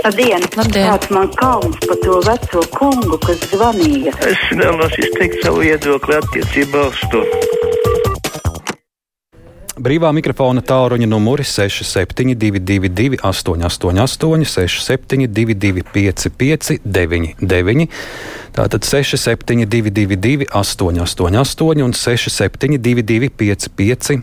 Labdien! Labdien. Kāds man kauns par to veco kungu, kas zvanīja? Es vēlos izteikt savu viedokli attiecībā uz to. Brīvā mikrofona tāluņa numuri 6722, 888, 672, 559, 99. Tātad 6722, 888 un 672, 559.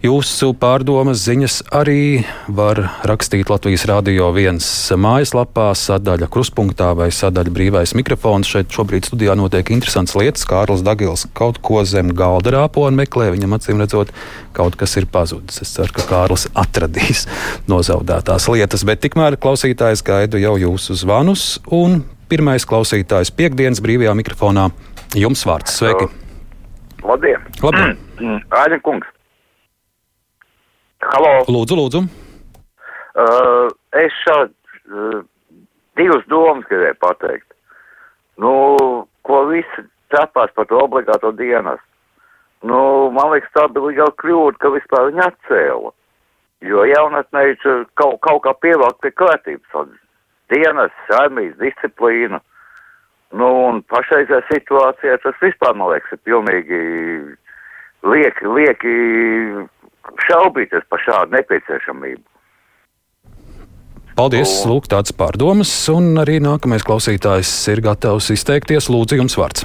Jūsu pārdomas ziņas arī var rakstīt Latvijas Rādio 1 mājaslapā, sadaļa kruspunktā vai sadaļa brīvais mikrofons. Šeit šobrīd studijā notiek interesants lietas. Kārlis Dagils kaut ko zem galda rāpo un meklē. Viņam acīm redzot, kaut kas ir pazudis. Es ceru, ka Kārlis atradīs nozaudētās lietas, bet tikmēr klausītājs gaidu jau jūsu zvanus. Un pirmais klausītājs piekdienas brīvajā mikrofonā jums vārds. Sveiki! Labdien! Labdien. Aļa kungs! Halo! Lūdzu, lūdzu! Uh, es šādi uh, divas domas gribēju pateikt. Nu, ko visi cepās par to obligāto dienas. Nu, man liekas, tā bija liela kļūda, ka vispār viņi atcēla. Jo jaunatnē viņš kaut, kaut kā pievelk pie kārtības. Dienas, armijas disciplīna. Nu, un pašreizajā situācijā tas vispār, man liekas, ir pilnīgi lieki, lieki šaubīties par šādu nepieciešamību. Paldies, lūk, tāds pārdomas, un arī nākamais klausītājs ir gatavs izteikties. Lūdzu, jums vārds.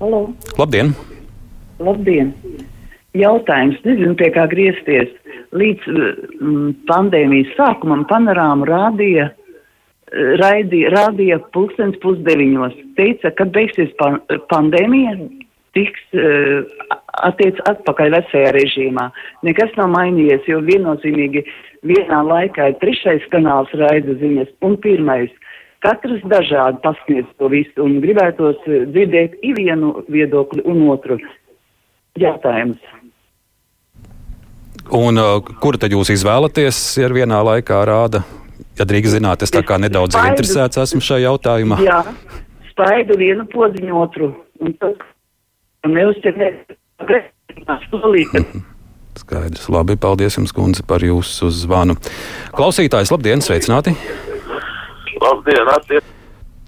Halo. Labdien! Labdien! Jautājums, nezinu, pie kā griezties. Līdz mm, pandēmijas sākumam panorāmu rādīja, raidīja, rādīja pulkstens pusdeviņos. Teica, kad beigsies pan pandēmija, tiks uh, attiec atpakaļ vecajā režīmā. Nekas nav mainījies, jo viennozīmīgi vienā laikā ir trešais kanāls raida ziņas un pirmais. Katrs dažādi pasniedz to visu un gribētos dzirdēt i vienu viedokli un otru. Jātājums. Un uh, kuru tad jūs izvēlaties, ja vienā laikā rāda? Ja drīkst zināt, es tā kā nedaudz spaidu, interesēts esmu šajā jautājumā. Jā, spaidu vienu podziņu otru. Un tas Skaidrs. Labi, paldies jums, kundze, par jūsu zvanu. Klausītājs, labdien, sveicināti! Labdien, attiec!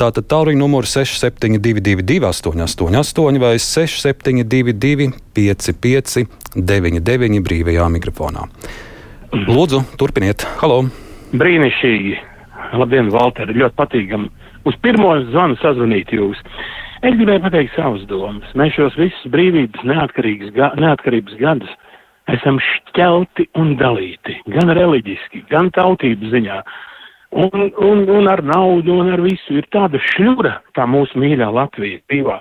Tātad tālruņa numurs 6722, 888 vai 6722, 559, brīvajā mikrofonā. Lūdzu, turpiniet! Halo! Brīnišķīgi! Labdien, Valter! Ļoti patīkami! Uz pirmo zvanu sazvanīt jūs! Es gribēju pateikt savas domas. Mēs šos visus brīvības ga neatkarības gadus esam šķelti un dalīti, gan reliģiski, gan tautības ziņā. Un, un, un ar naudu, un ar visu ir tāda šļura, tā mūsu mīļā Latvija, brīvā.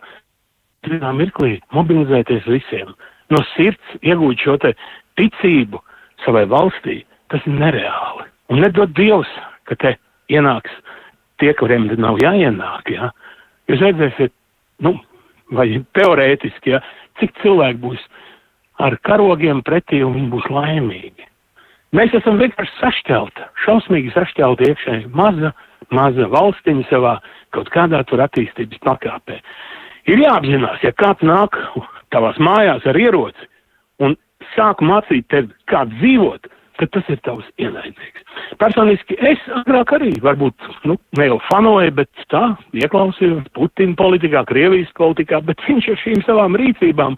Vienā mirklī mobilizēties visiem, no sirds iegūt šo te ticību savai valstī, tas ir nereāli. Un nedod Dievs, ka te ienāks tie, kuriem nav jāienāk, jā. Jūs redzēsiet, nu, vai teorētiski, ja, cik cilvēki būs ar karogiem pretī un viņi būs laimīgi. Mēs esam vienkārši sašķelti, šausmīgi sašķelti iekšēji, maza, maza valstiņa savā kaut kādā tur attīstības pakāpē. Ir jāapzinās, ja kāds nāk tavās mājās ar ieroci un sāk mācīt tevi, kā dzīvot, tad tas ir tavs ienaidnieks. Personiski es agrāk arī, varbūt, nu, ne jau fanoju, bet tā, ieklausījos Putina politikā, Krievijas politikā, bet viņš ar šīm savām rīcībām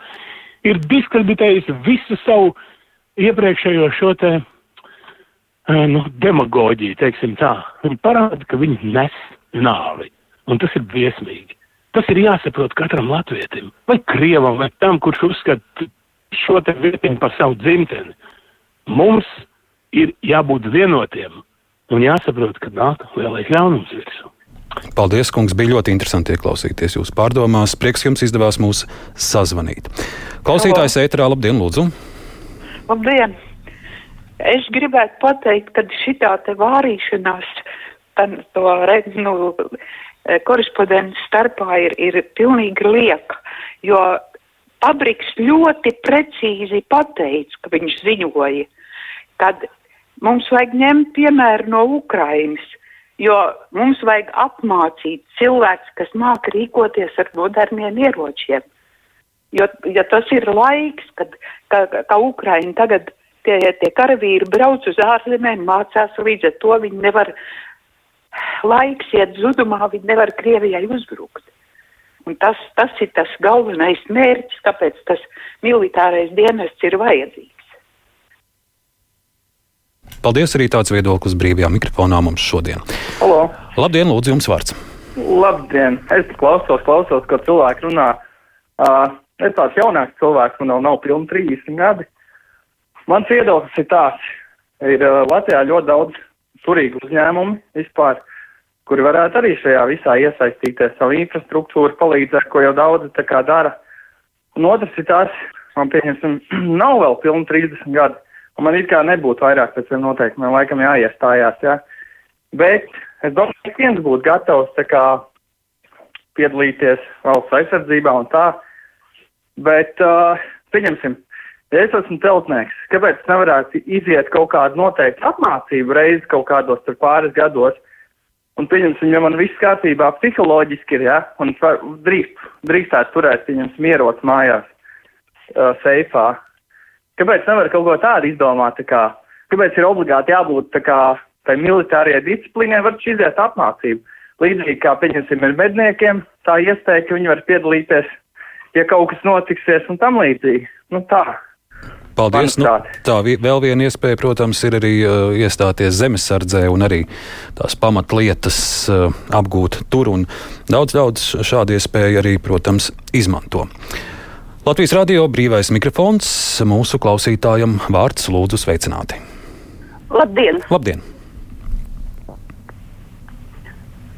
ir diskreditējis visu savu iepriekšējo šo te, nu, demagoģiju, teiksim tā. Viņi parāda, ka viņi nes nāvi. Un tas ir briesmīgi. Tas ir jāsaprot katram latvietim, vai krievam, vai tam, kurš uzskata šo te vietiņu par savu dzimteni. Mums ir jābūt vienotiem un jāsaprot, ka nāk lielais ļaunums virsū. Paldies, kungs. Bija ļoti interesanti ieklausīties jūsu pārdomās. Prieks jums izdevās mūs sazvanīt. Klausītājs ēterā, labdien, lūdzu! Labdien! Es gribētu pateikt, ka šī tā vārīšanās, tan, to nu, korespondentu starpā ir, ir pilnīgi lieka, jo Pabriks ļoti precīzi pateica, ka viņš ziņoja, kad mums vajag ņemt piemēru no Ukrainas, jo mums vajag apmācīt cilvēks, kas māk rīkoties ar moderniem ieročiem. Jo, jo tas ir laiks, kad ka, ka Ukraina tagad tie, tie karavīri brauc uz ārzemēm, mācās, līdz ar to viņi nevar, laiks iet zudumā, viņi nevar Krievijai uzbrukt. Un tas, tas ir tas galvenais mērķis, kāpēc tas militārais dienests ir vajadzīgs. Paldies arī tāds viedoklis brīvajā mikrofonā mums šodien. Halo! Labdien, lūdzu, jums vārds! Labdien! Es klausos, klausos, ko cilvēki runā. Uh, es tāds jaunāks cilvēks, man vēl nav pilni 30 gadi. Mans viedoklis ir tāds, ir uh, Latvijā ļoti daudz turīgu uzņēmumu vispār, kuri varētu arī šajā visā iesaistīties, savu infrastruktūru palīdzēt, ko jau daudzi tā kā dara. Un otrs ir tas, man pieņemsim, nav vēl pilni 30 gadi, un man it kā nebūtu vairāk pēc tiem noteikumiem, laikam jāiestājās, jā. Bet es domāju, ka viens būtu gatavs kā piedalīties valsts aizsardzībā un tā, bet, uh, pieņemsim, Ja es esmu celtnieks, kāpēc nevarētu iziet kaut kādu noteiktu apmācību reizi kaut kādos tur pāris gados? Un, pieņemsim, ja man viss kārtībā psiholoģiski ir, ja, un drīkst, drīkstētu turēt, pieņemsim, ieroci mājās, uh, seifā. Kāpēc nevar kaut ko tādu izdomāt, tā kā, kāpēc ir obligāti jābūt tā kā tai militārajai disciplīnai, var iziet apmācību. Līdzīgi kā, pieņemsim, ir medniekiem, tā iespēja, ka viņi var piedalīties, ja kaut kas notiksies un tam līdzīgi. Nu tā. Paldies. Nu, tā vēl viena iespēja, protams, ir arī uh, iestāties zemesardzē un arī tās pamatlietas uh, apgūt tur. Daudz, daudz šādu iespēju arī, protams, izmanto. Latvijas radio brīvais mikrofons mūsu klausītājam vārds lūdzu sveicināti. Labdien! Labdien.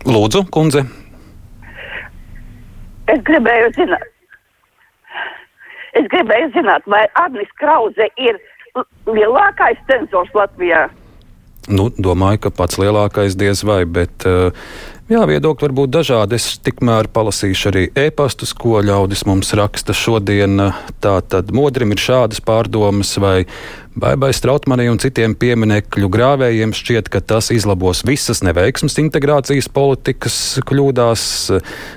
Lūdzu, kundze. Es gribēju zināt, Es gribēju zināt, vai Arnis Krause ir lielākais cenzors Latvijā? Nu, domāju, ka pats lielākais diez vai, bet uh, jā, viedokļi var būt dažādi. Es tikmēr palasīšu arī e-pastus, ko ļaudis mums raksta šodien. Tā tad modrim ir šādas pārdomas, vai Baibai Strautmanai un citiem pieminekļu grāvējiem šķiet, ka tas izlabos visas neveiksmes integrācijas politikas kļūdās.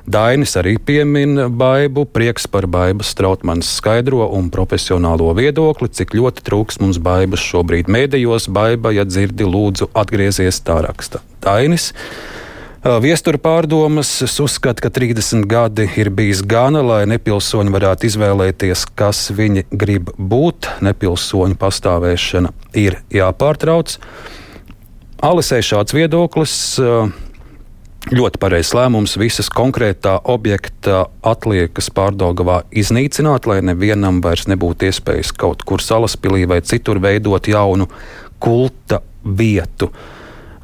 Dainis arī piemin Baibu, prieks par Baibas Strautmanas skaidro un profesionālo viedokli, cik ļoti trūks mums Baibas šobrīd mēdījos. Baiba, ja dzirdi, lūdzu atgriezies tā raksta. Dainis. Viestura pārdomas uzskata, ka 30 gadi ir bijis gana, lai nepilsoņi varētu izvēlēties, kas viņi grib būt. Nepilsoņu pastāvēšana ir jāpārtrauc. Alisē šāds viedoklis. Ļoti pareizs lēmums visas konkrētā objekta atliekas pārdagavā iznīcināt, lai nevienam vairs nebūtu iespējas kaut kur salaspīlī vai citur veidot jaunu kulta vietu. Uh,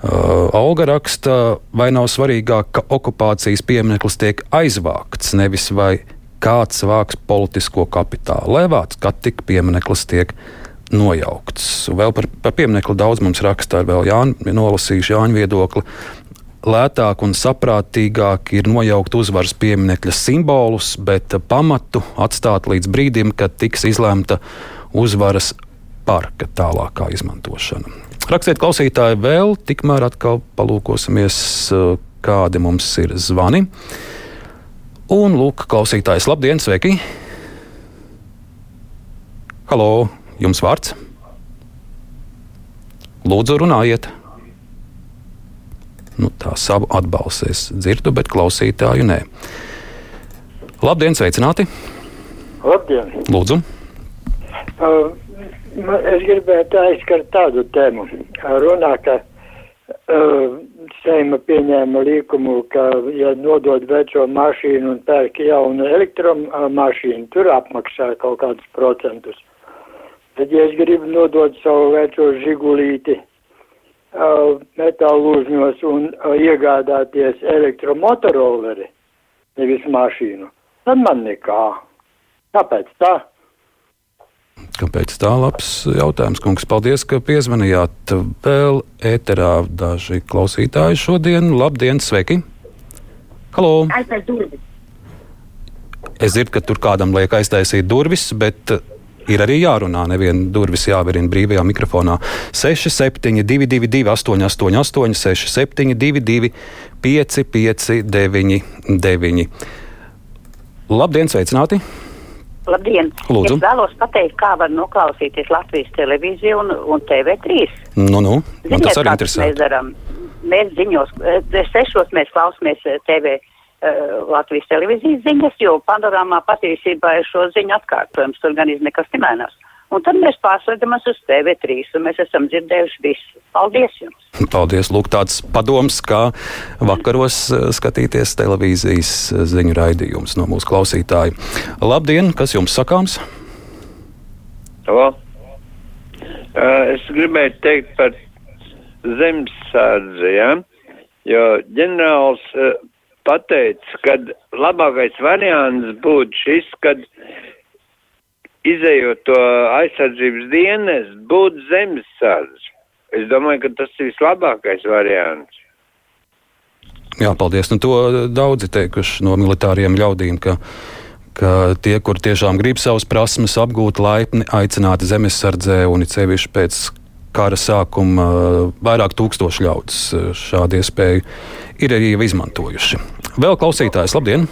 Olga raksta, vai nav svarīgāk, ka okupācijas piemineklis tiek aizvākts, nevis vai kāds vāks politisko kapitālu. Lai vāc, kad tik piemineklis tiek nojaukts. Vēl par, par pieminekli daudz mums raksta, vēl Jānis nolasīšu Jāņa viedokli. Lētāk un saprātīgāk ir nojaukt uzvaras pieminiekļa simbolus, bet pamatu atstāt līdz brīdim, kad tiks izlemta uzvaras parka tālākā izmantošana. Rakstiet, klausītāji, vēl tikmēr atkal palūkosimies, eh, kādi mums ir zvani. Un, lūk, klausītājs, labdien, sveiki! Halo, jums vārds? Lūdzu, runājiet! Nu, tā savu atbalstu es dzirdu, bet klausītāju nē. Labdien, sveicināti! Labdien! Lūdzu! Uh, es gribētu aizskart tādu tēmu. Runā, ka uh, Seima pieņēma likumu, ka, ja nodod veco mašīnu un pērk jaunu elektromašīnu, tur apmaksā kaut kādus procentus. Tad, ja es gribu nodot savu veco žigulīti uh, metālu uzņos un uh, iegādāties elektromotoroleri, nevis mašīnu, tad man nekā. Kāpēc tā? Kāpēc tā labs jautājums, kungs? Paldies, ka piezvanījāt. Vēl ēterā daži klausītāji šodien. Labdien, sveiki! Halo! Es dzirdu, ka tur kādam liek aiztaisīt durvis, bet ir arī jārunā. Neviena durvis jāverina brīvajā mikrofonā. 6722, 888, 672, 559, 9. Labdien, sveicināti! Labdien! Lūdzu. Es vēlos pateikt, kā var noklausīties Latvijas televīziju un, un TV3. Nu, nu, man tas arī interesē. mēs darām. Mēs ziņos, eh, sešos mēs klausāmies eh, TV uh, Latvijas televīzijas ziņas, jo panorāmā patiesībā ir šo ziņu atkārtojums, tur gan nekas nemainās. Un tad mēs pārslēdzamies uz TV3, un mēs esam dzirdējuši visu. Paldies jums! Paldies, Lūk, tāds padoms, kā vakaros eh, skatīties televīzijas eh, ziņu raidījumus no mūsu klausītāju. Labdien, kas jums sakāms? To. Uh, es gribēju teikt par zemesardzi, ja? jo ģenerālis pateica, ka labākais variants būtu šis, kad izējot to aizsardzības dienas, būtu zemesardze. Es domāju, ka tas ir vislabākais variants. Jā, paldies. Nu, to daudzi teikuši no militāriem ļaudīm, ka, ka tie, kur tiešām grib savas prasmes apgūt, laipni aicināti zemesardzē un it sevišķi pēc kara sākuma vairāk tūkstoši ļaudis šādu iespēju ir arī izmantojuši. Vēl klausītājs, labdien!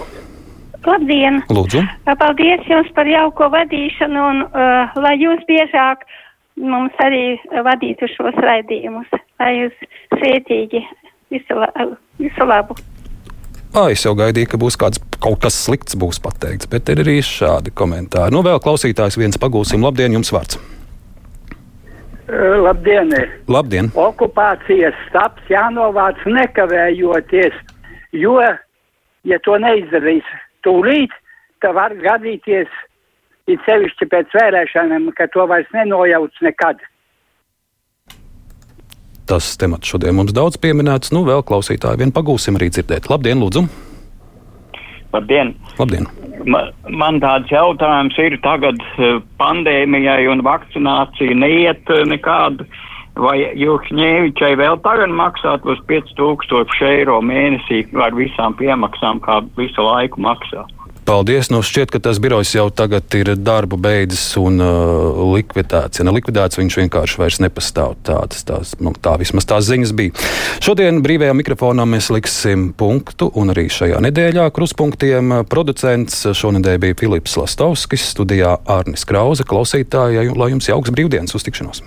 Labdien! Lūdzu! Paldies jums par jauko vadīšanu un uh, lai jūs biežāk mums arī vadītu šos raidījumus. Lai jūs svētīgi visu, la, visu labu! Ah, es jau gaidīju, ka būs kāds, kaut kas slikts būs pateikts, bet ir arī šādi komentāri. Nu, vēl klausītājs viens pagūsim. Labdien, jums vārds! Labdien! Labdien! Okupācijas stāps jānovāc nekavējoties, jo, ja to neizdarīs tūlīt, tad var gadīties, it sevišķi pēc vēlēšanām, ka to vairs nenojauc nekad. Tas temats šodien mums daudz pieminēts. Nu, vēl klausītāji vien pagūsim arī dzirdēt. Labdien, lūdzu! Labdien! Labdien. Man, man tāds jautājums ir tagad pandēmijai un vakcinācija neiet nekādu. Vai Juhņēvičai vēl tagad maksāt uz 5000 eiro mēnesī ar visām piemaksām, kā visu laiku maksā? Paldies. Nu, šķiet, ka tas birojs jau tagad ir darbu beidzis un uh, likvidēts. Ja ne likvidēts, viņš vienkārši vairs nepastāv. Tādas, tās, nu, tā vismaz tās ziņas bija. Šodien brīvajā mikrofonā mēs liksim punktu, un arī šajā nedēļā kruspunktiem producents šonadēļ bija Filips Lastovskis, studijā Ārnis Krause. Klausītāji, lai jums jauks brīvdienas uztikšanos!